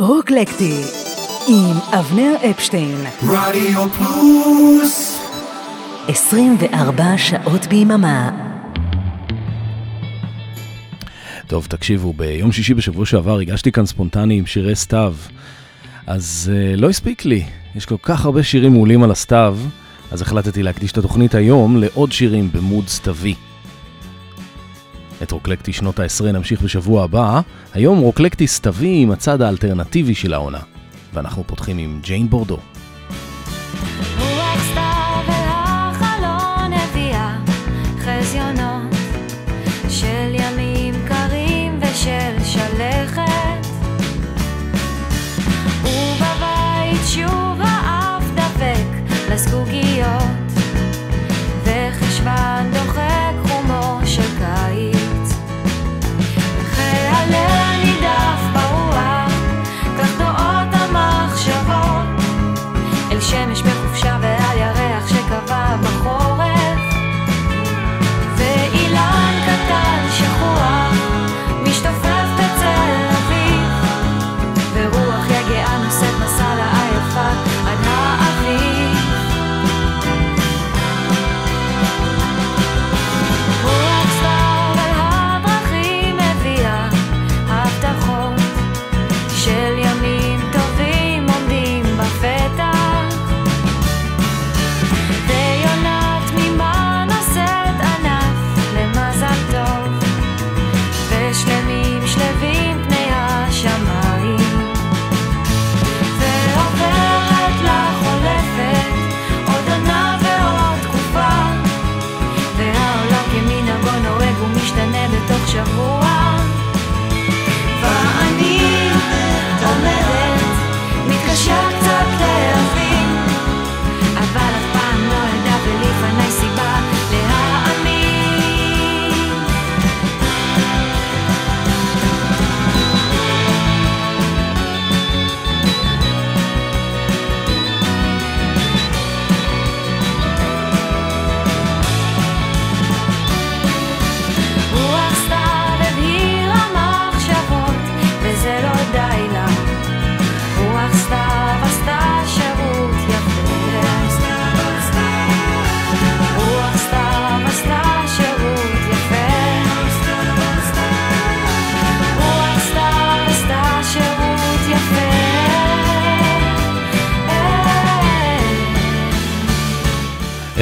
רוקלקטי עם אבנר אפשטיין. רדיו פלוס 24 שעות ביממה. טוב, תקשיבו, ביום שישי בשבוע שעבר הגשתי כאן ספונטני עם שירי סתיו, אז uh, לא הספיק לי, יש כל כך הרבה שירים מעולים על הסתיו, אז החלטתי להקדיש את התוכנית היום לעוד שירים במוד סתווי. את רוקלקטי שנות העשרה נמשיך בשבוע הבא, היום רוקלקטי סתווי עם הצד האלטרנטיבי של העונה. ואנחנו פותחים עם ג'יין בורדו.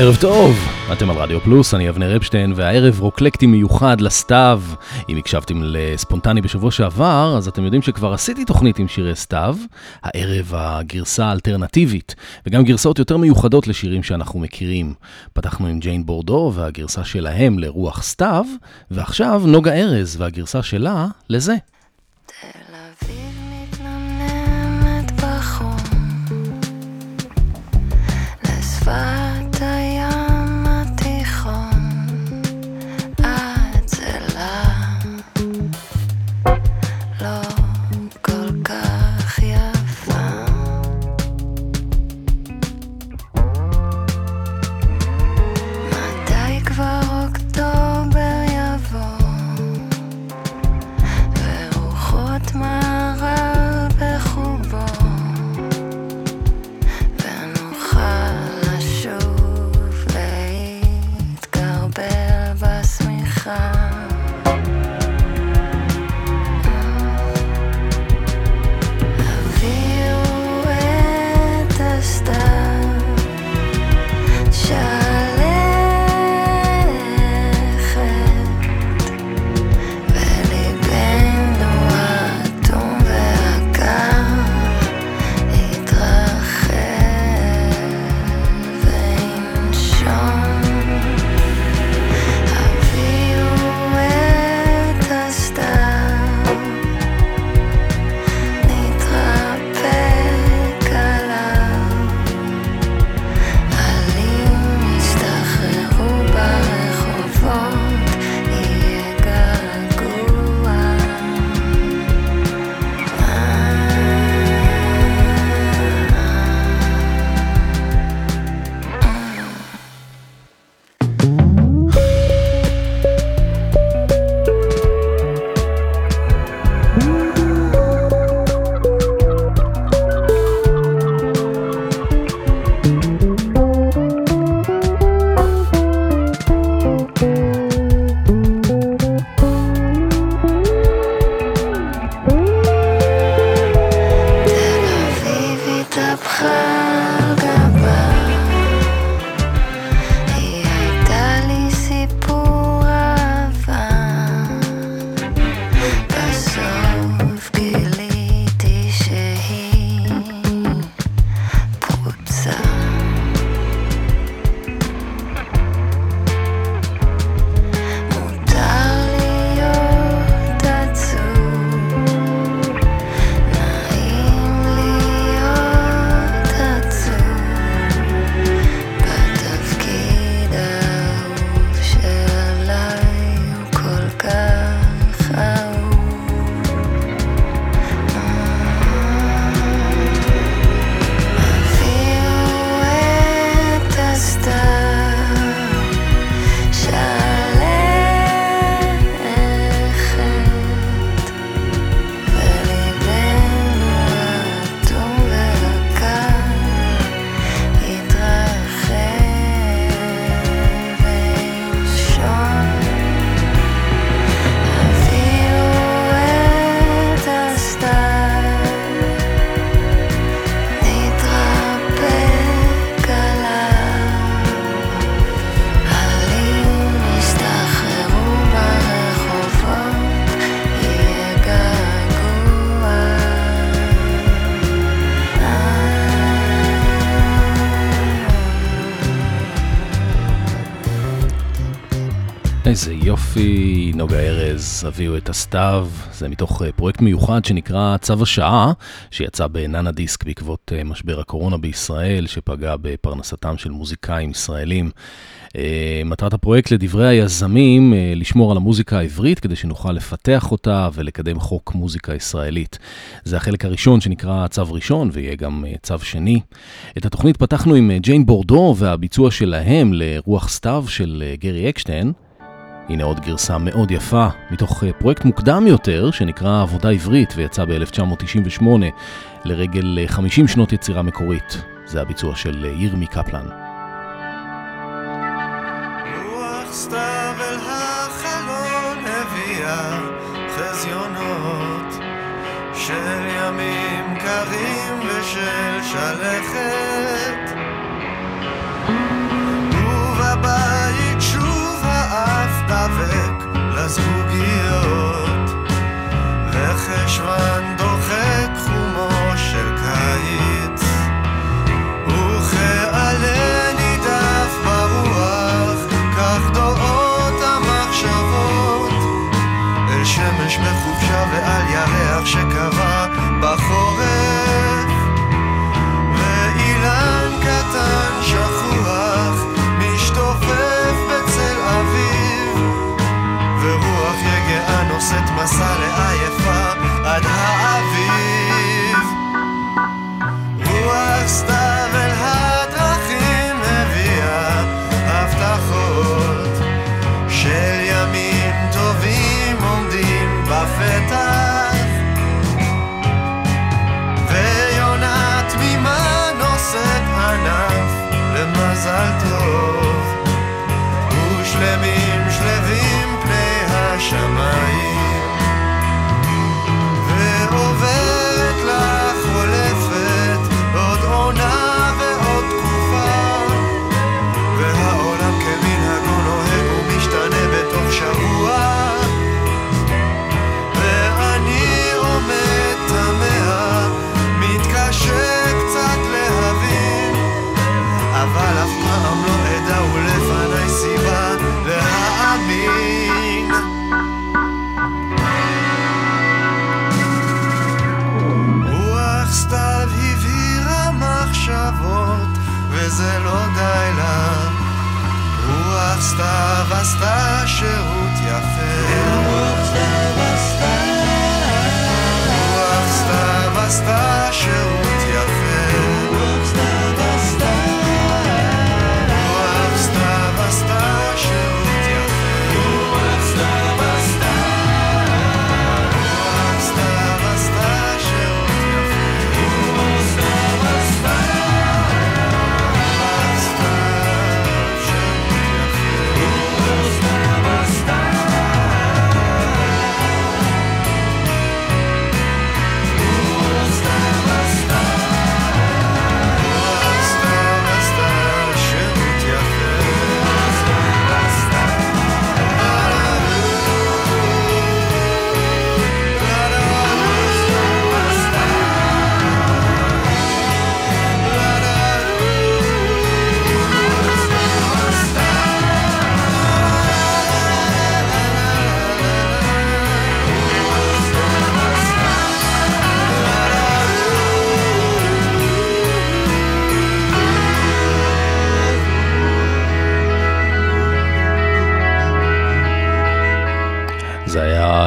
ערב טוב, אתם על רדיו פלוס, אני אבנר אפשטיין, והערב רוקלקטי מיוחד לסתיו. אם הקשבתם לספונטני בשבוע שעבר, אז אתם יודעים שכבר עשיתי תוכנית עם שירי סתיו, הערב הגרסה האלטרנטיבית, וגם גרסאות יותר מיוחדות לשירים שאנחנו מכירים. פתחנו עם ג'יין בורדו והגרסה שלהם לרוח סתיו, ועכשיו נוגה ארז והגרסה שלה לזה. תל ארז, הביאו את הסתיו, זה מתוך אה, פרויקט מיוחד שנקרא צו השעה, שיצא בענן הדיסק בעקבות אה, משבר הקורונה בישראל, שפגע בפרנסתם של מוזיקאים ישראלים. אה, מטרת הפרויקט לדברי היזמים, לשמור על המוזיקה העברית כדי שנוכל לפתח אותה ולקדם חוק מוזיקה ישראלית. זה החלק הראשון שנקרא צו ראשון, ויהיה גם צו שני. את התוכנית פתחנו עם ג'יין בורדו והביצוע שלהם לרוח סתיו של גרי אקשטיין. הנה עוד גרסה מאוד יפה, מתוך אה, פרויקט מוקדם יותר, שנקרא עבודה עברית, ויצא ב-1998 לרגל 50 אה, שנות יצירה מקורית. זה הביצוע של אה, ירמי קפלן. של ימים קרים ושל שלכת הזוגיות וחשוון הלילה, רוח סתיו עשתה שירות יפה. רוח סתיו עשתה שירות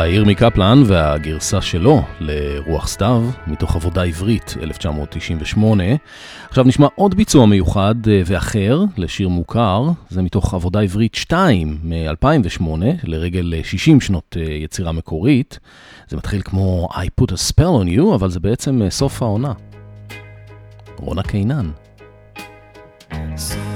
ירמי קפלן והגרסה שלו לרוח סתיו, מתוך עבודה עברית 1998. עכשיו נשמע עוד ביצוע מיוחד אה, ואחר לשיר מוכר, זה מתוך עבודה עברית 2 מ-2008, לרגל אה, 60 שנות אה, יצירה מקורית. זה מתחיל כמו I put a spell on you, אבל זה בעצם אה, סוף העונה. רונה קינן. סוף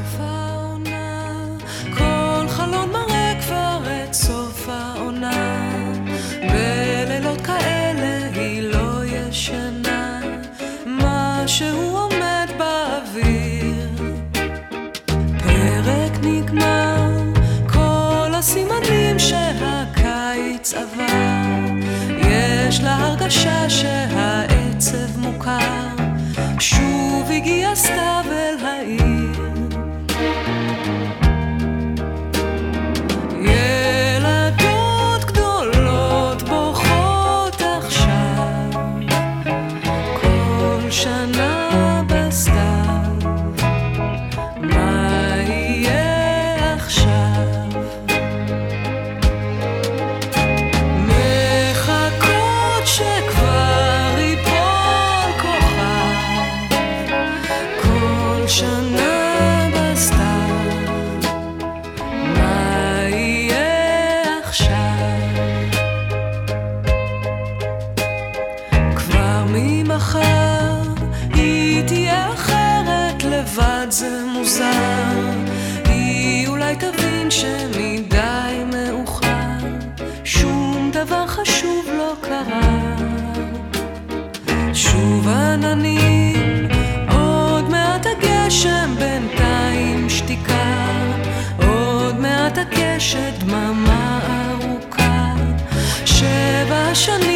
just of it. שדממה ארוכה, שבע שנים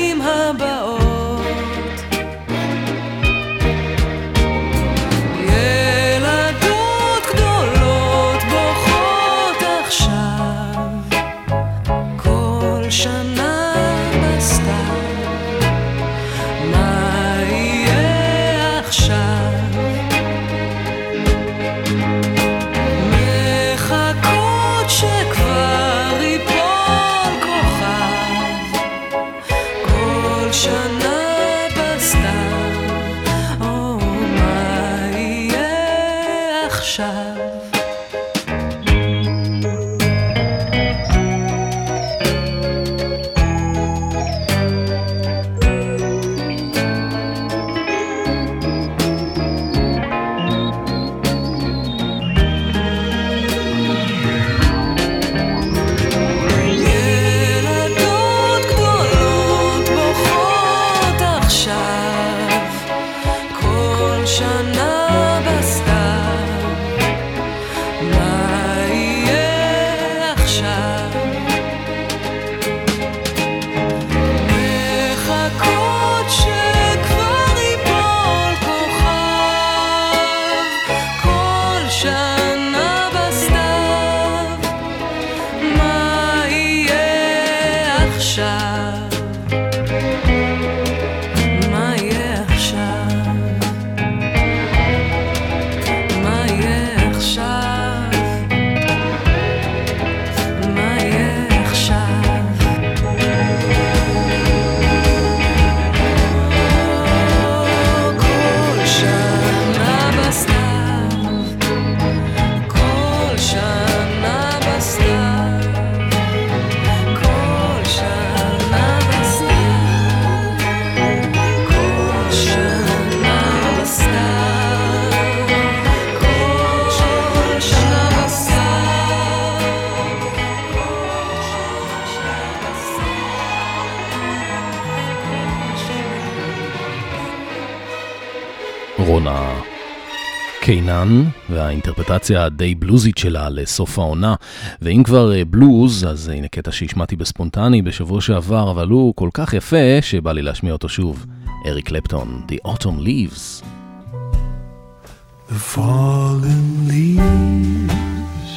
קיינן והאינטרפטציה הדי בלוזית שלה לסוף העונה. ואם כבר אה, בלוז, אז אה, הנה קטע שהשמעתי בספונטני בשבוע שעבר, אבל הוא כל כך יפה שבא לי להשמיע אותו שוב. אריק קלפטון, The Autumn Leaves. The fallen leaves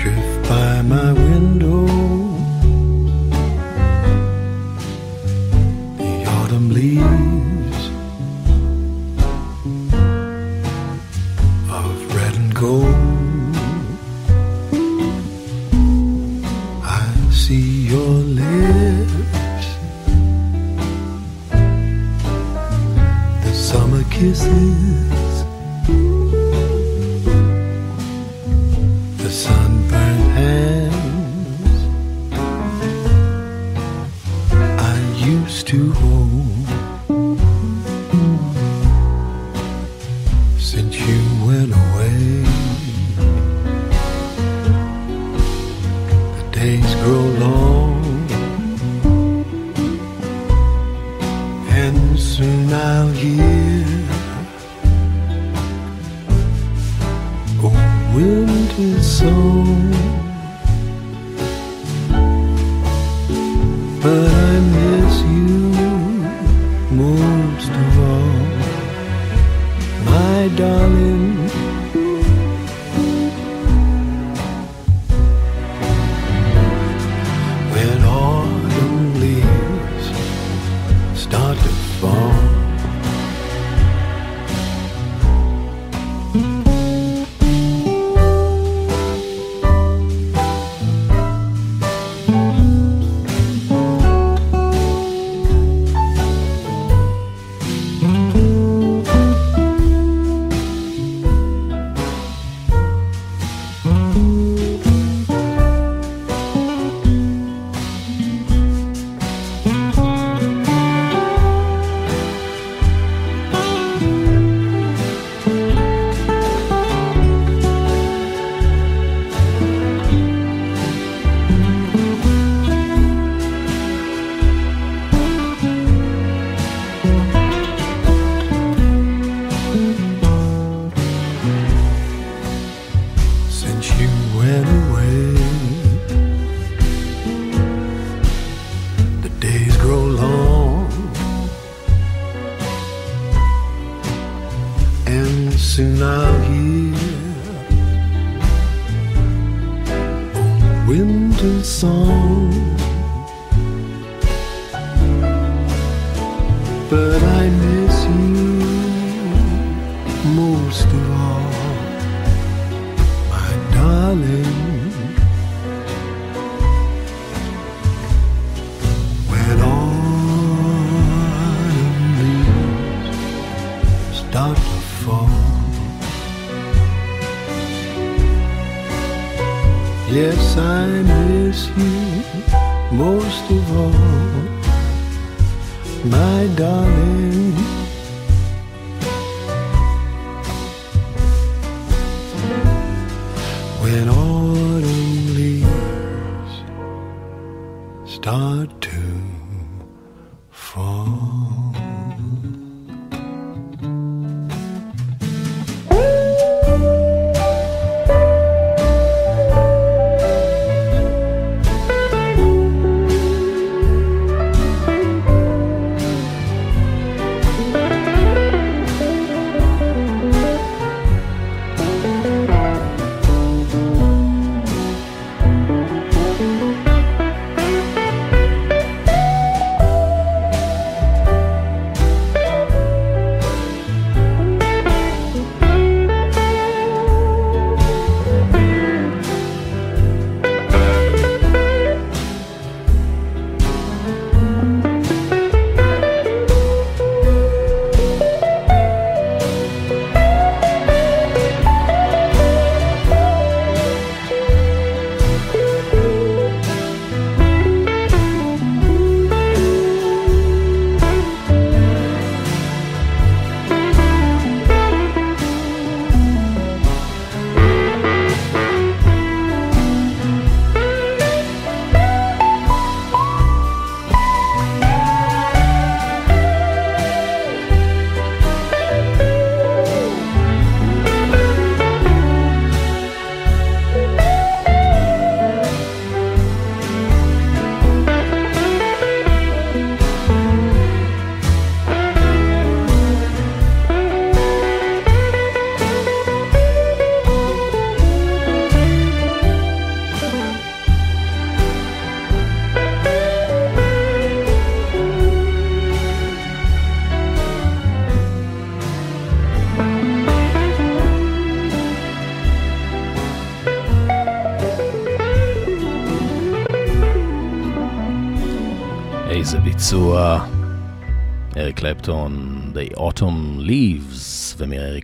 drift by my window. The autumn leaves.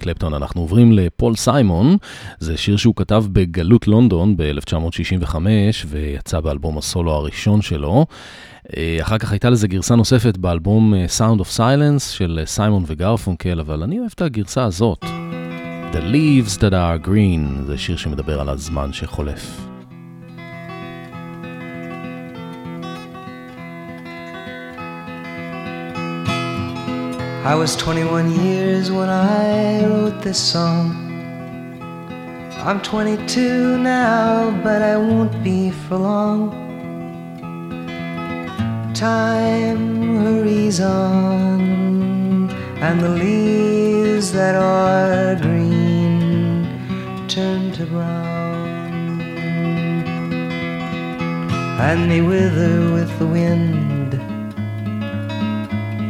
קלפטון אנחנו עוברים לפול סיימון, זה שיר שהוא כתב בגלות לונדון ב-1965 ויצא באלבום הסולו הראשון שלו. אה, אחר כך הייתה לזה גרסה נוספת באלבום אה, Sound of Silence של אה, סיימון וגרפונקל, אבל אני אוהב את הגרסה הזאת. The Leaves That Are Green, זה שיר שמדבר על הזמן שחולף. I was 21 years when I wrote this song. I'm 22 now, but I won't be for long. Time hurries on, and the leaves that are green turn to brown, and they wither with the wind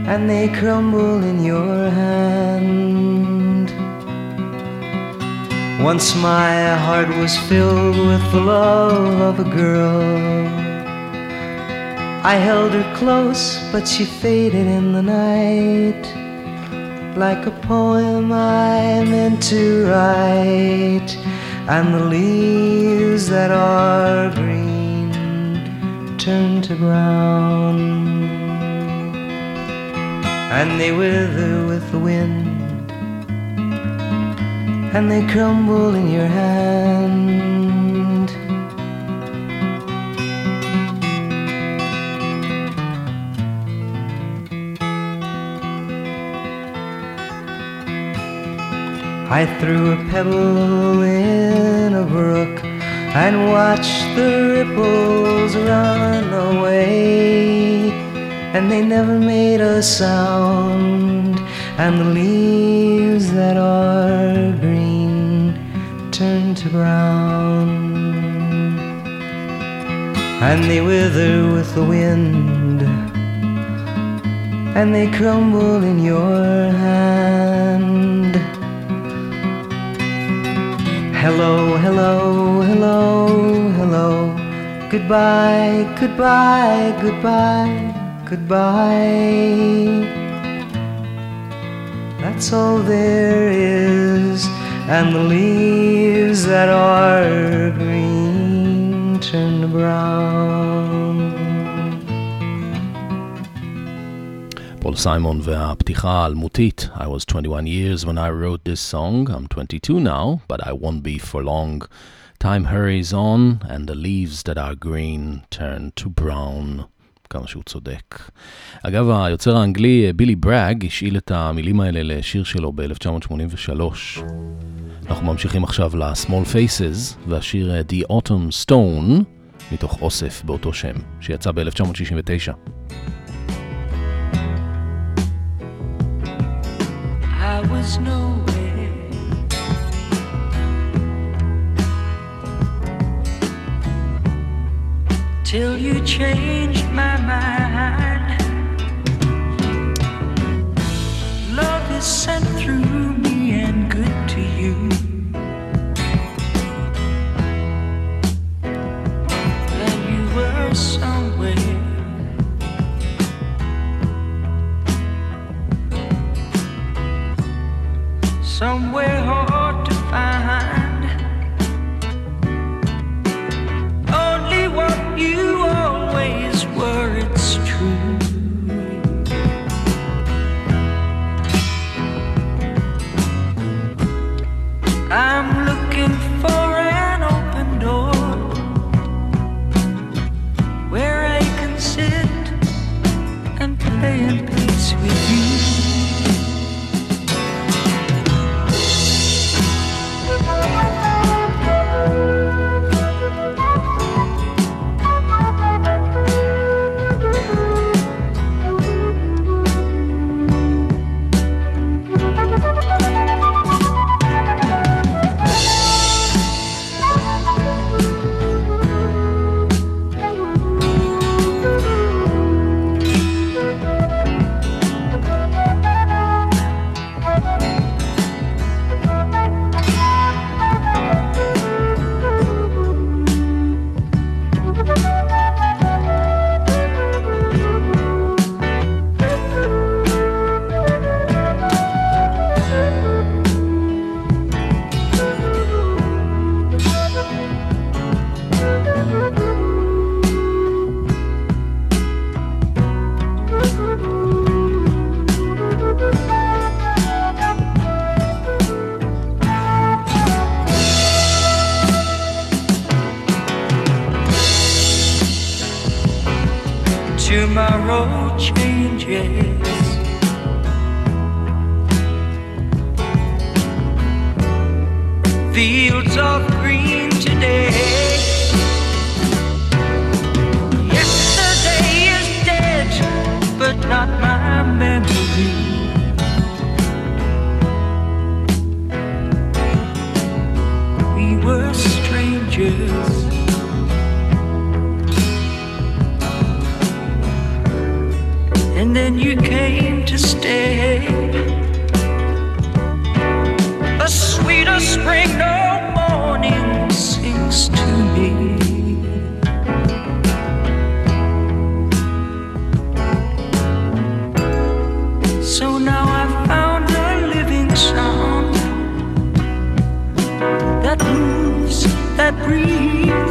and they crumble in your hand. Once my heart was filled with the love of a girl. I held her close, but she faded in the night. Like a poem I meant to write, and the leaves that are green turn to brown, and they wither with the wind, and they crumble in your hand. I threw a pebble in a brook and watched the ripples run away. And they never made a sound, and the leaves that are green turn to brown. And they wither with the wind, and they crumble in your hand. Hello, hello, hello, hello. Goodbye, goodbye, goodbye, goodbye. That's all there is, and the leaves that are green turn to brown. פול סיימון והפתיחה האלמותית I was 21 years when I wrote this song, I'm 22 now, but I won't be for long. Time hurries on, and the leaves that are green turn to brown. כמה שהוא צודק. אגב, היוצר האנגלי בילי ברג השאיל את המילים האלה לשיר שלו ב-1983. אנחנו ממשיכים עכשיו ל-Small Faces, והשיר אה, The Autumn Stone, מתוך אוסף באותו שם, שיצא ב-1969. I was nowhere. Till you changed my mind. Love is sent through me and good to you. And you were somewhere. somewhere hard pictures. And then you came to stay.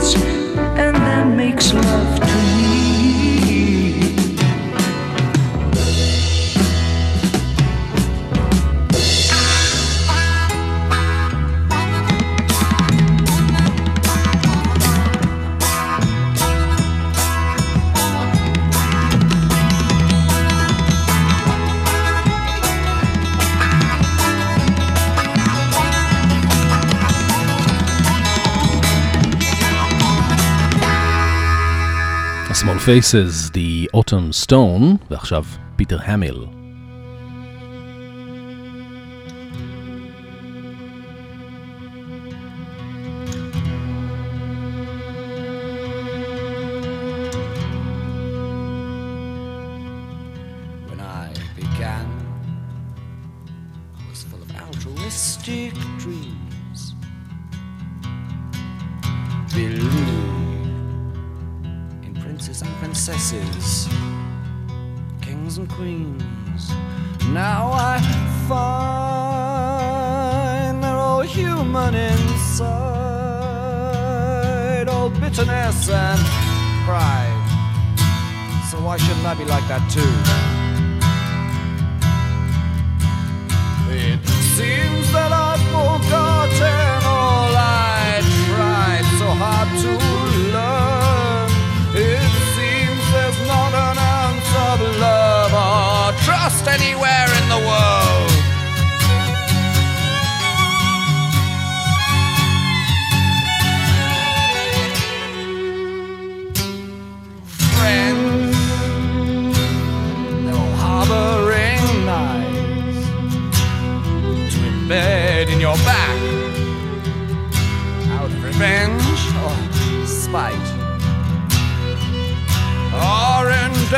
much. Faces, The Autumn Stone, ועכשיו פיטר המיל. It seems that I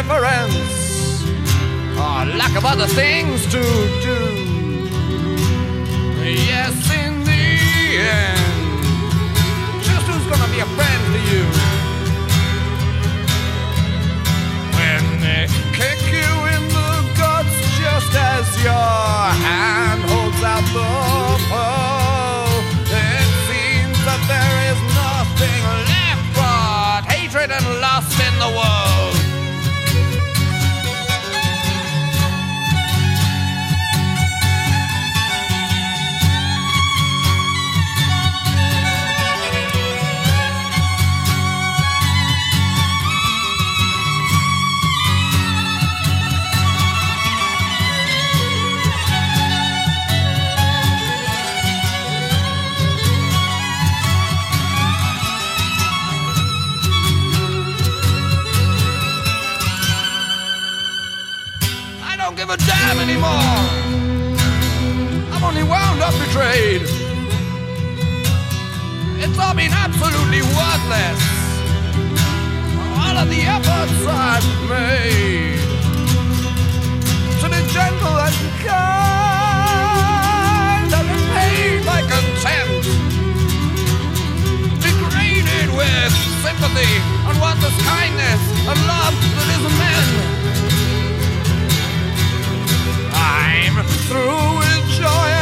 difference. Or lack of other things to do. Yes, in the end, just who's gonna be a friend to you? When they kick you in the guts just as your hand holds out the absolutely worthless. All of the efforts I've made to be gentle and kind have been paid by contempt, degraded with sympathy, and worthless kindness, and love that is men. I'm through with joy.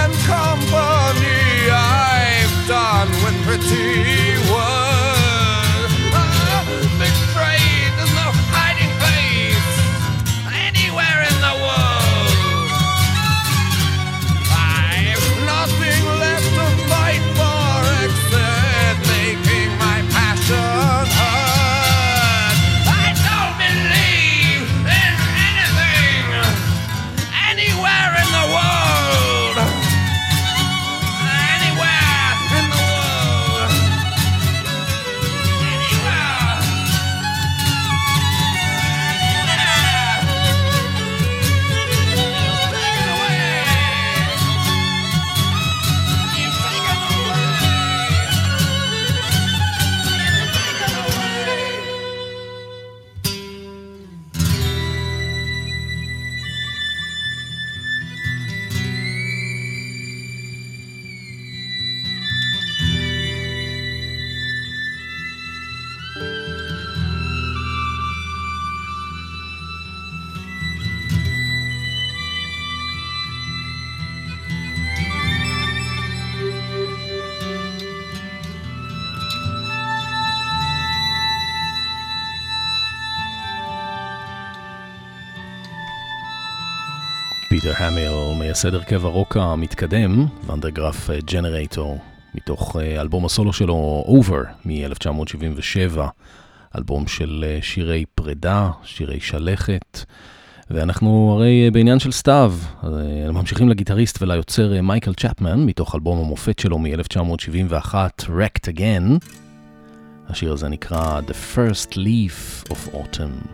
המיל, מייסד הרכב הרוק המתקדם, ואנדרגרף ג'נרייטור, מתוך אה, אלבום הסולו שלו, Over, מ-1977, אלבום של אה, שירי פרידה, שירי שלכת, ואנחנו הרי אה, בעניין של סתיו, ממשיכים לגיטריסט וליוצר מייקל צ'פמן, מתוך אלבום המופת שלו מ-1971, Wrecked Again. השיר הזה נקרא The First Leaf of Autumn.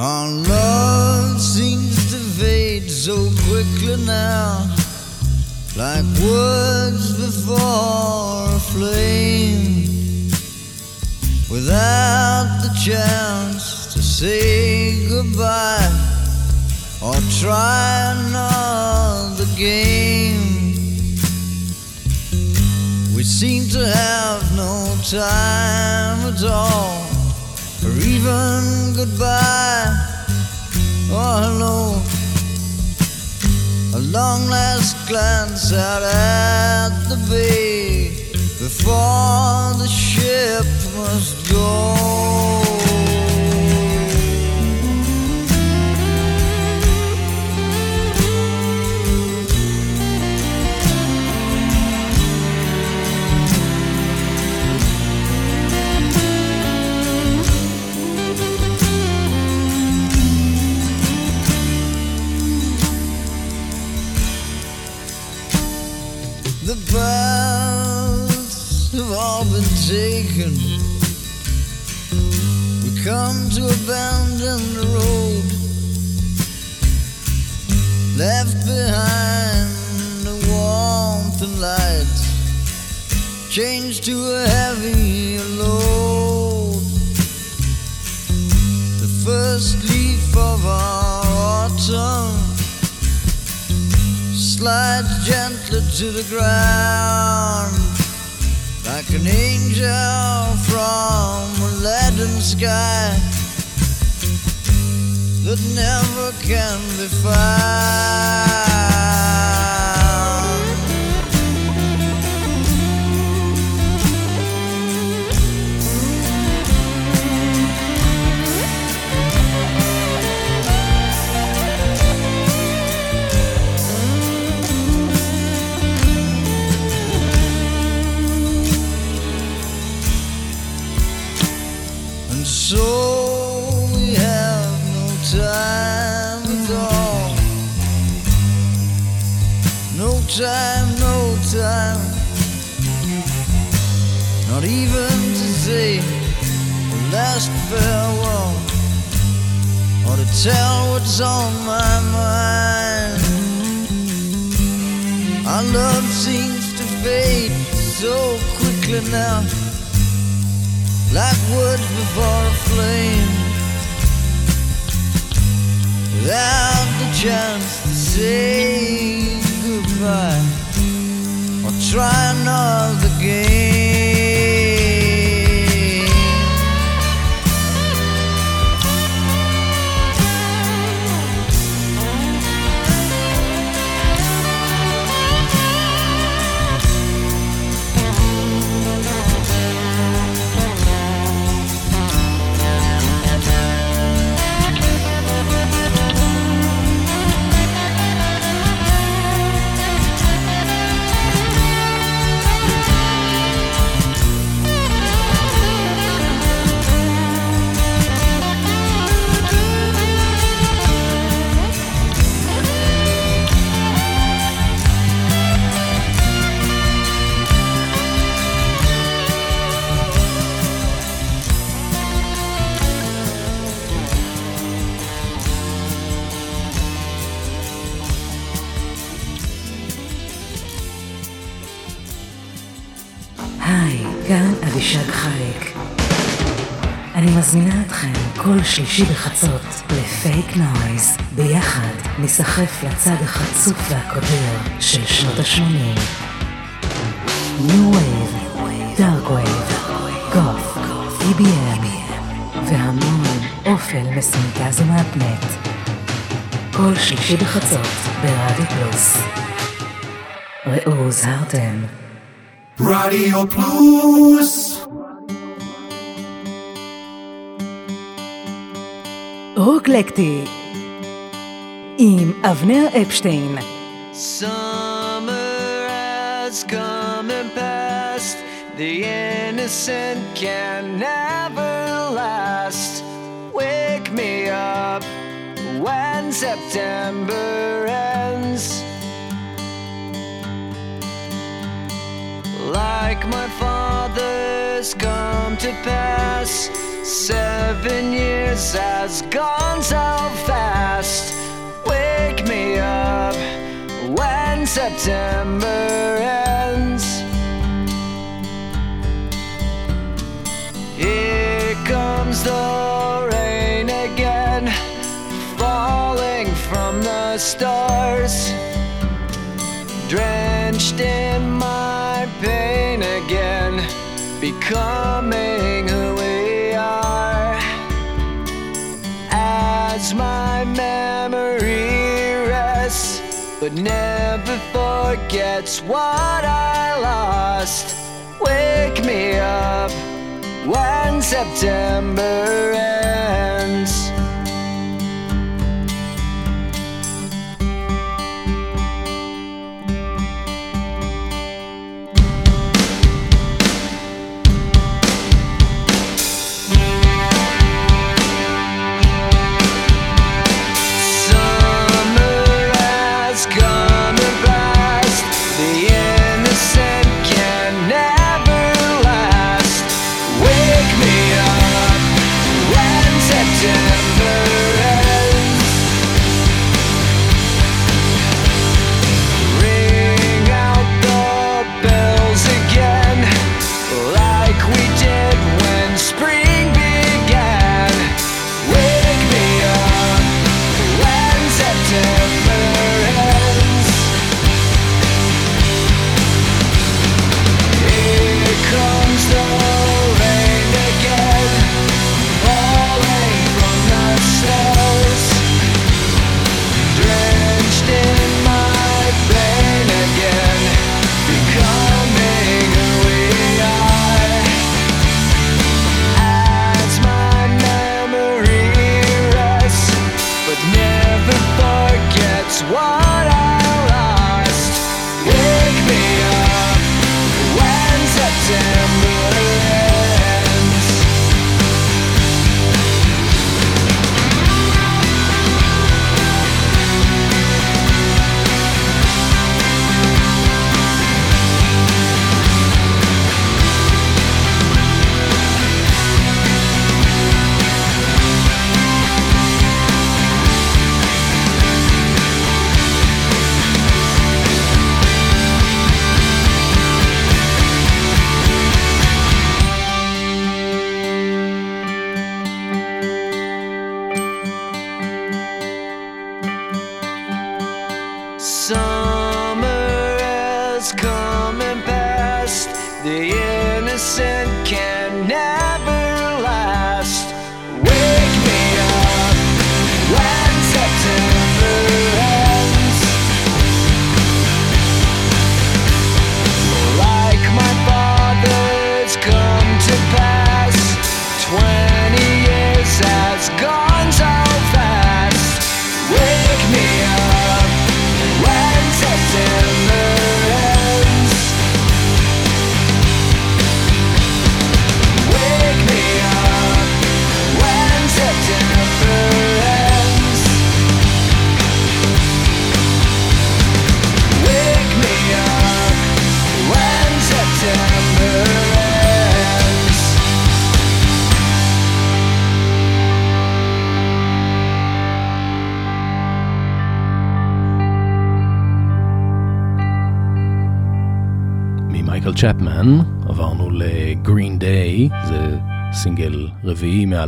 Our love seems to fade so quickly now, like words before a flame, without the chance to say goodbye or try another game. We seem to have no time at all even goodbye or hello. A long last glance out at the bay before the ship must go. Paths have all been taken. We come to abandon the road, left behind the warmth and light, changed to a heavy load. The first leaf of our autumn slides to the ground like an angel from a leaden sky that never can be found. Time, no time. Not even to say a last farewell or to tell what's on my mind. Our love seems to fade so quickly now like wood before a flame without the chance to say goodbye or try another game. כל שלישי בחצות לפייק נויז. ביחד ניסחף לצד החצוף והקודר של שנות ה-80. ניו וייב, דארק וייב, גוף, EBM, והמון אופל מסונטז ומהפנט. כל שלישי בחצות ברדיו פלוס. ראו הוזהרתם. רדיו פלוס רוקלקטי עם אבנר אפשטיין. Summer has come and passed, the innocent can never last. Wake me up when September ends. Like my father's come to pass. Seven years has gone so fast. Wake me up when September ends. Here comes the rain again, falling from the stars, drenched in my pain again, becoming who we are. As my memory rests, but never forgets what I lost. Wake me up when September ends.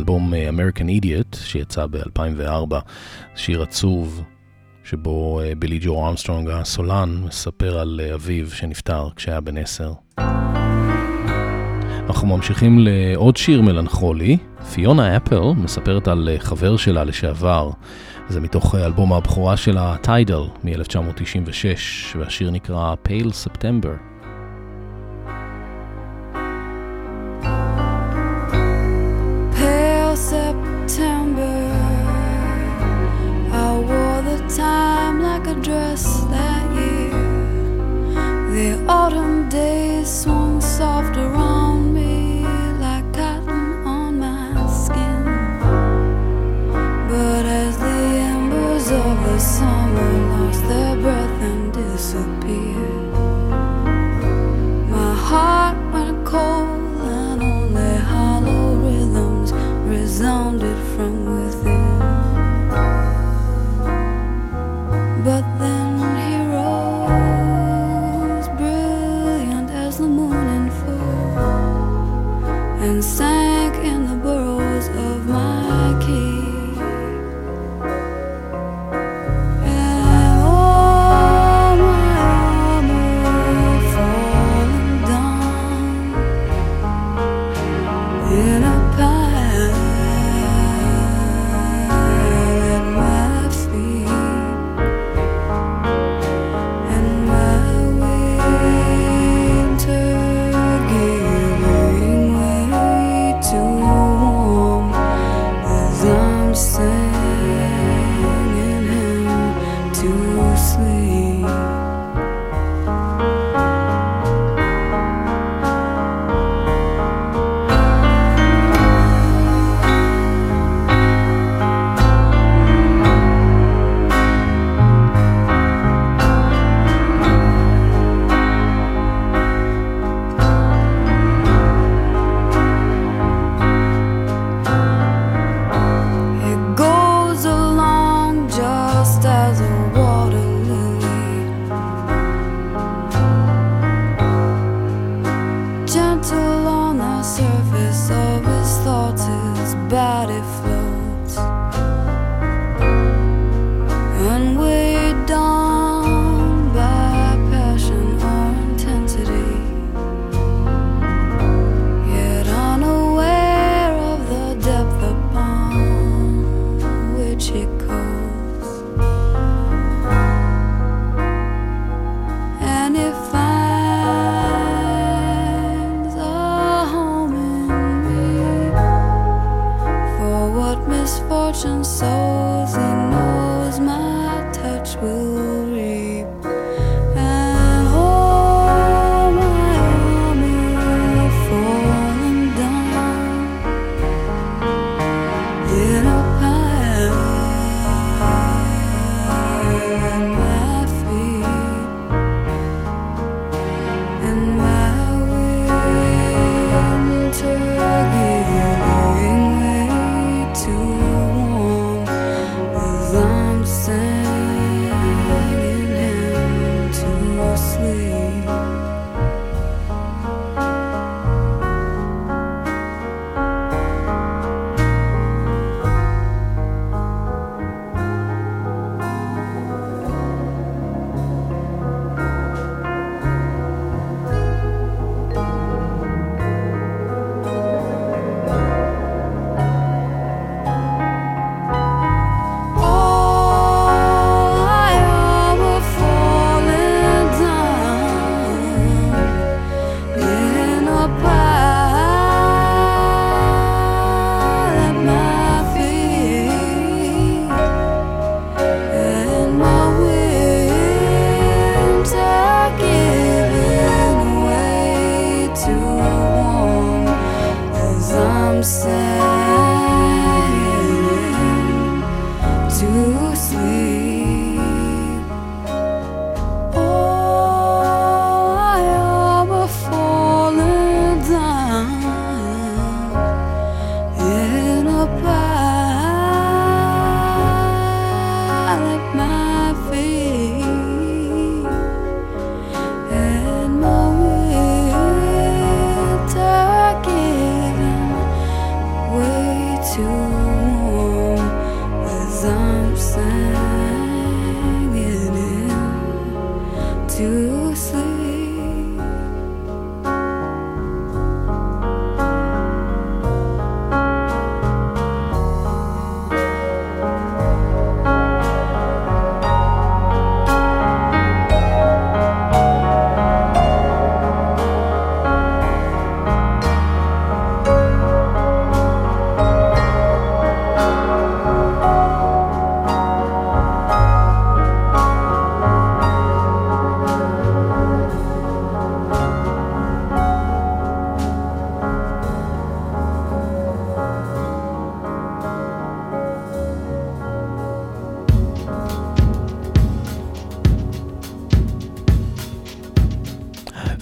מאלבום אה, American Idiot שיצא ב-2004, שיר עצוב שבו אה, בילי ג'ו ארמסטרונג הסולן מספר על אה, אביו שנפטר כשהיה בן עשר. אנחנו ממשיכים לעוד שיר מלנכולי, פיונה אפל מספרת על חבר שלה לשעבר. זה מתוך אלבום הבכורה שלה, טיידל, מ-1996, והשיר נקרא. Pale September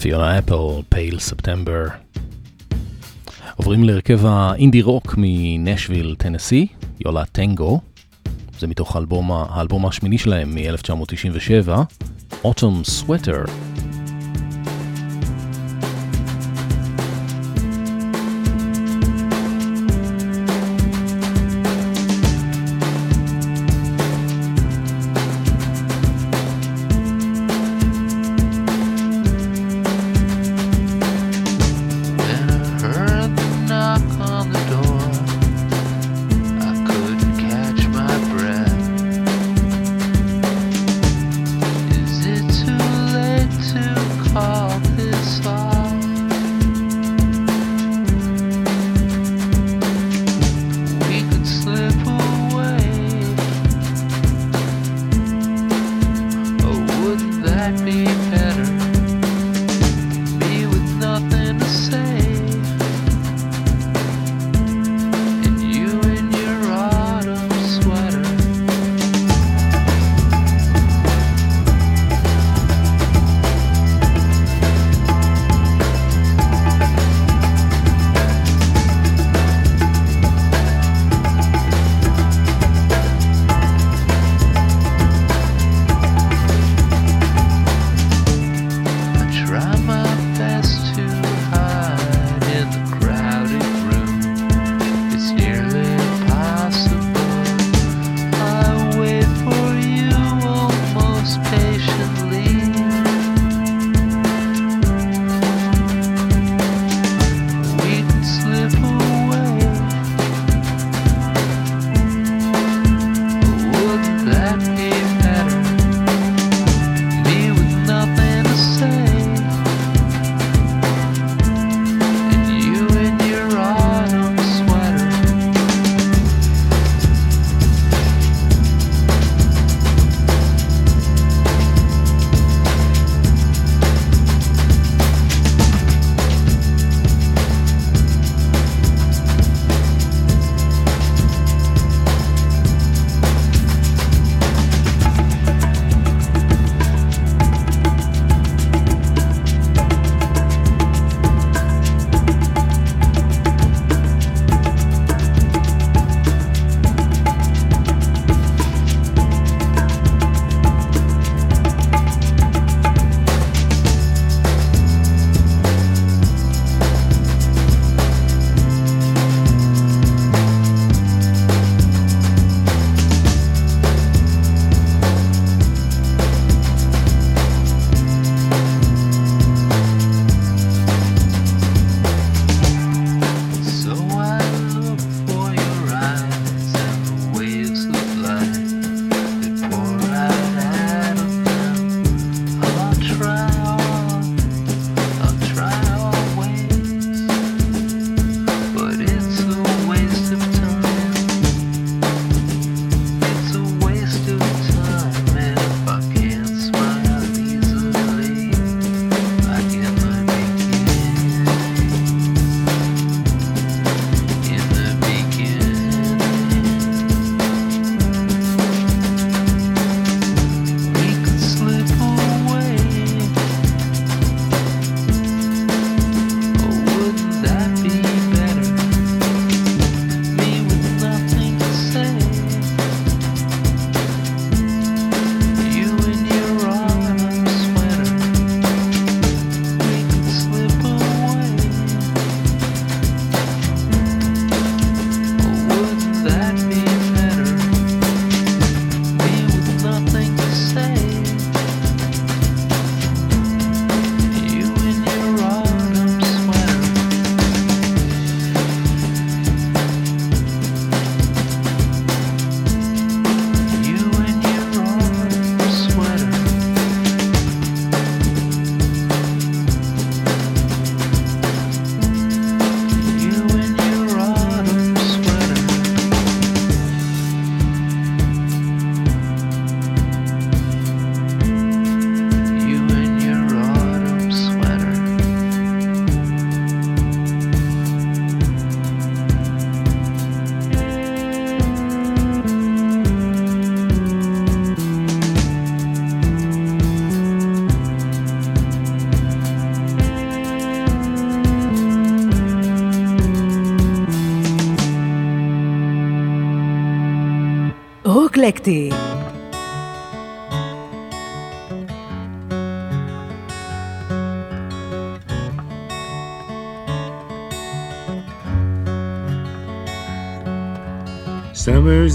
פיונה אפל, פייל ספטמבר. עוברים להרכב האינדי רוק מנשוויל, טנסי, יולה טנגו. זה מתוך האלבום, האלבום השמיני שלהם מ-1997, Autumn Sweater.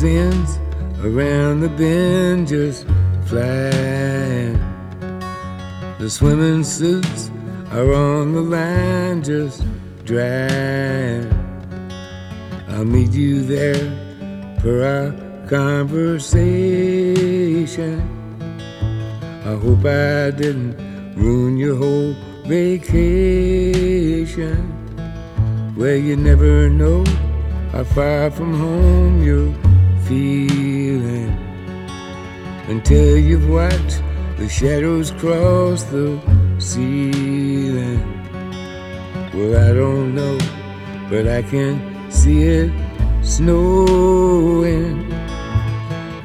Ends around the bend just flying. The swimming suits are on the line just drying. I'll meet you there for our conversation. I hope I didn't ruin your whole vacation. Well, you never know how far from home you're feeling until you've watched the shadows cross the ceiling. Well, I don't know, but I can see it snowing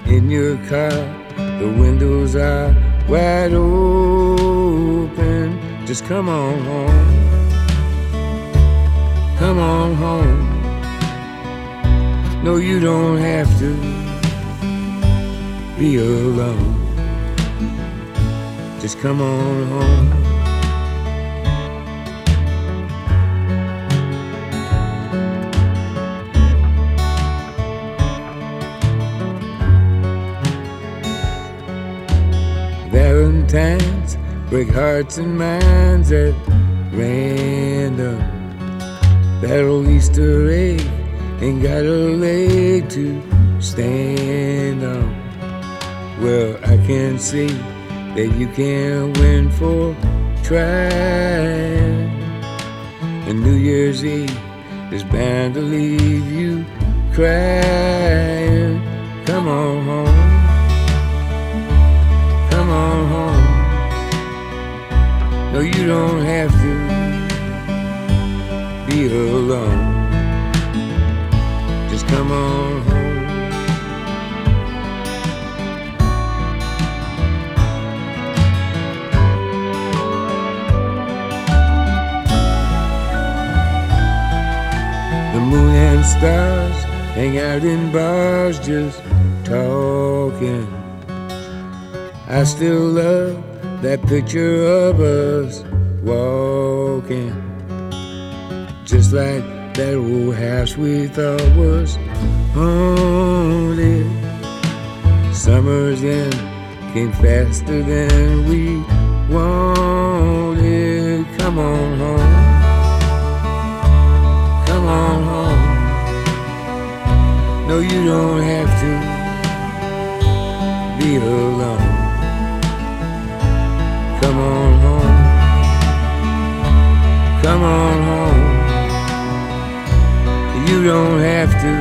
in your car. The windows are wide open. Just come on home. Come on home. No, you don't have to be alone. Just come on home. Valentines break hearts and minds at random. That old Easter egg ain't got a leg to stand on. Well, I can see that you can't win for trying. And New Year's Eve is bound to leave you crying. Come on home. Come on home. No, you don't have to be alone. Come on home. The moon and stars hang out in bars just talking. I still love that picture of us walking. Just like that old house we thought was haunted. Summer's end came faster than we wanted. Come on home. Come on home. No, you don't have to be alone. Come on home. Come on home. Don't have to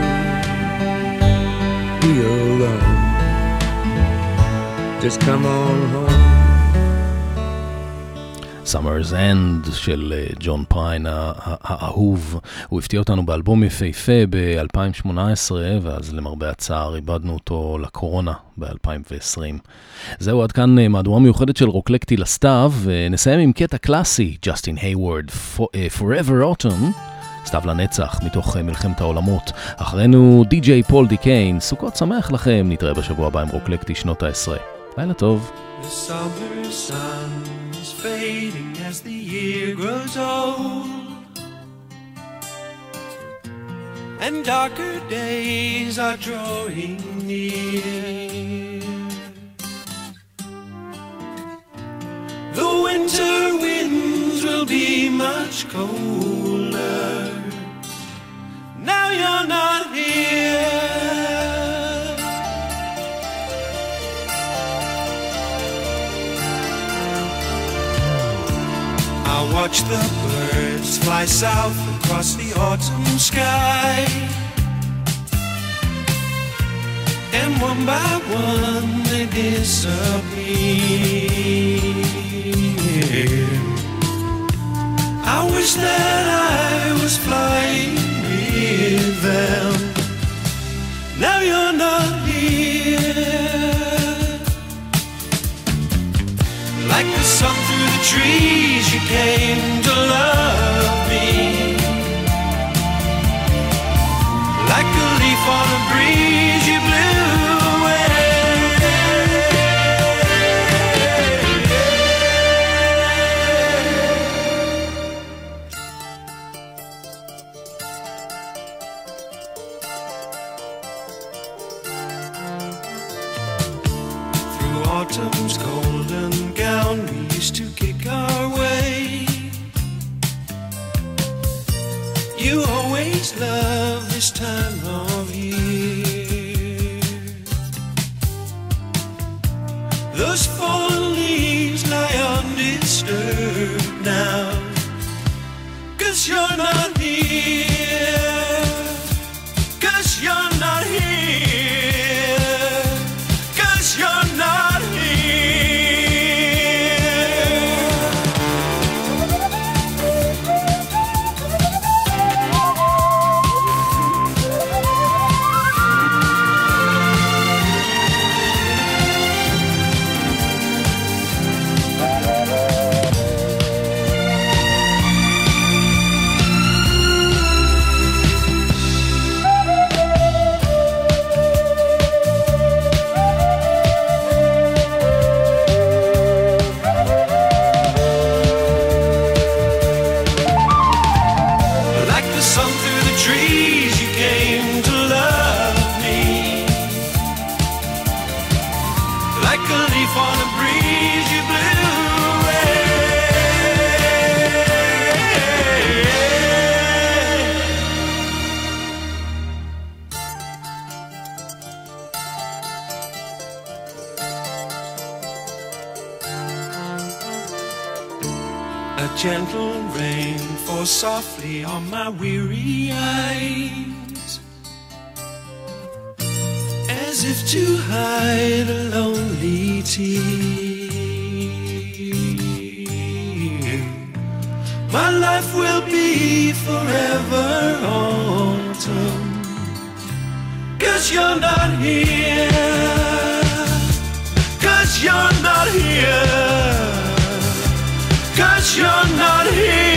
be alone. Just come on home. Summer's End של אה, ג'ון ה- האהוב. הוא הפתיע אותנו באלבום יפהפה ב-2018, ואז למרבה הצער איבדנו אותו לקורונה ב-2020. זהו, עד כאן אה, מהדורה מיוחדת של רוקלקטי לסתיו, ונסיים עם קטע קלאסי, ג'סטין היוורד, אה, Forever Autumn. סתיו לנצח, מתוך אה, מלחמת העולמות. אחרינו די.ג'יי פול די קיין, סוכות שמח לכם, נתראה בשבוע הבא עם רוקלקטי שנות העשרה. לילה טוב. And darker days are drawing near. The winter winds will be much colder. Now you're not here. I watch the birds fly south across the autumn sky. And one by one they disappear. I wish that I was flying them. Now you're not here. Like the sun through the trees, you came to love me. Like a leaf on a breeze, you blew softly on my weary eyes. As if to hide a lonely tear. My life will be forever autumn Cause you're not here. Cause you're not here. Cause you're not here.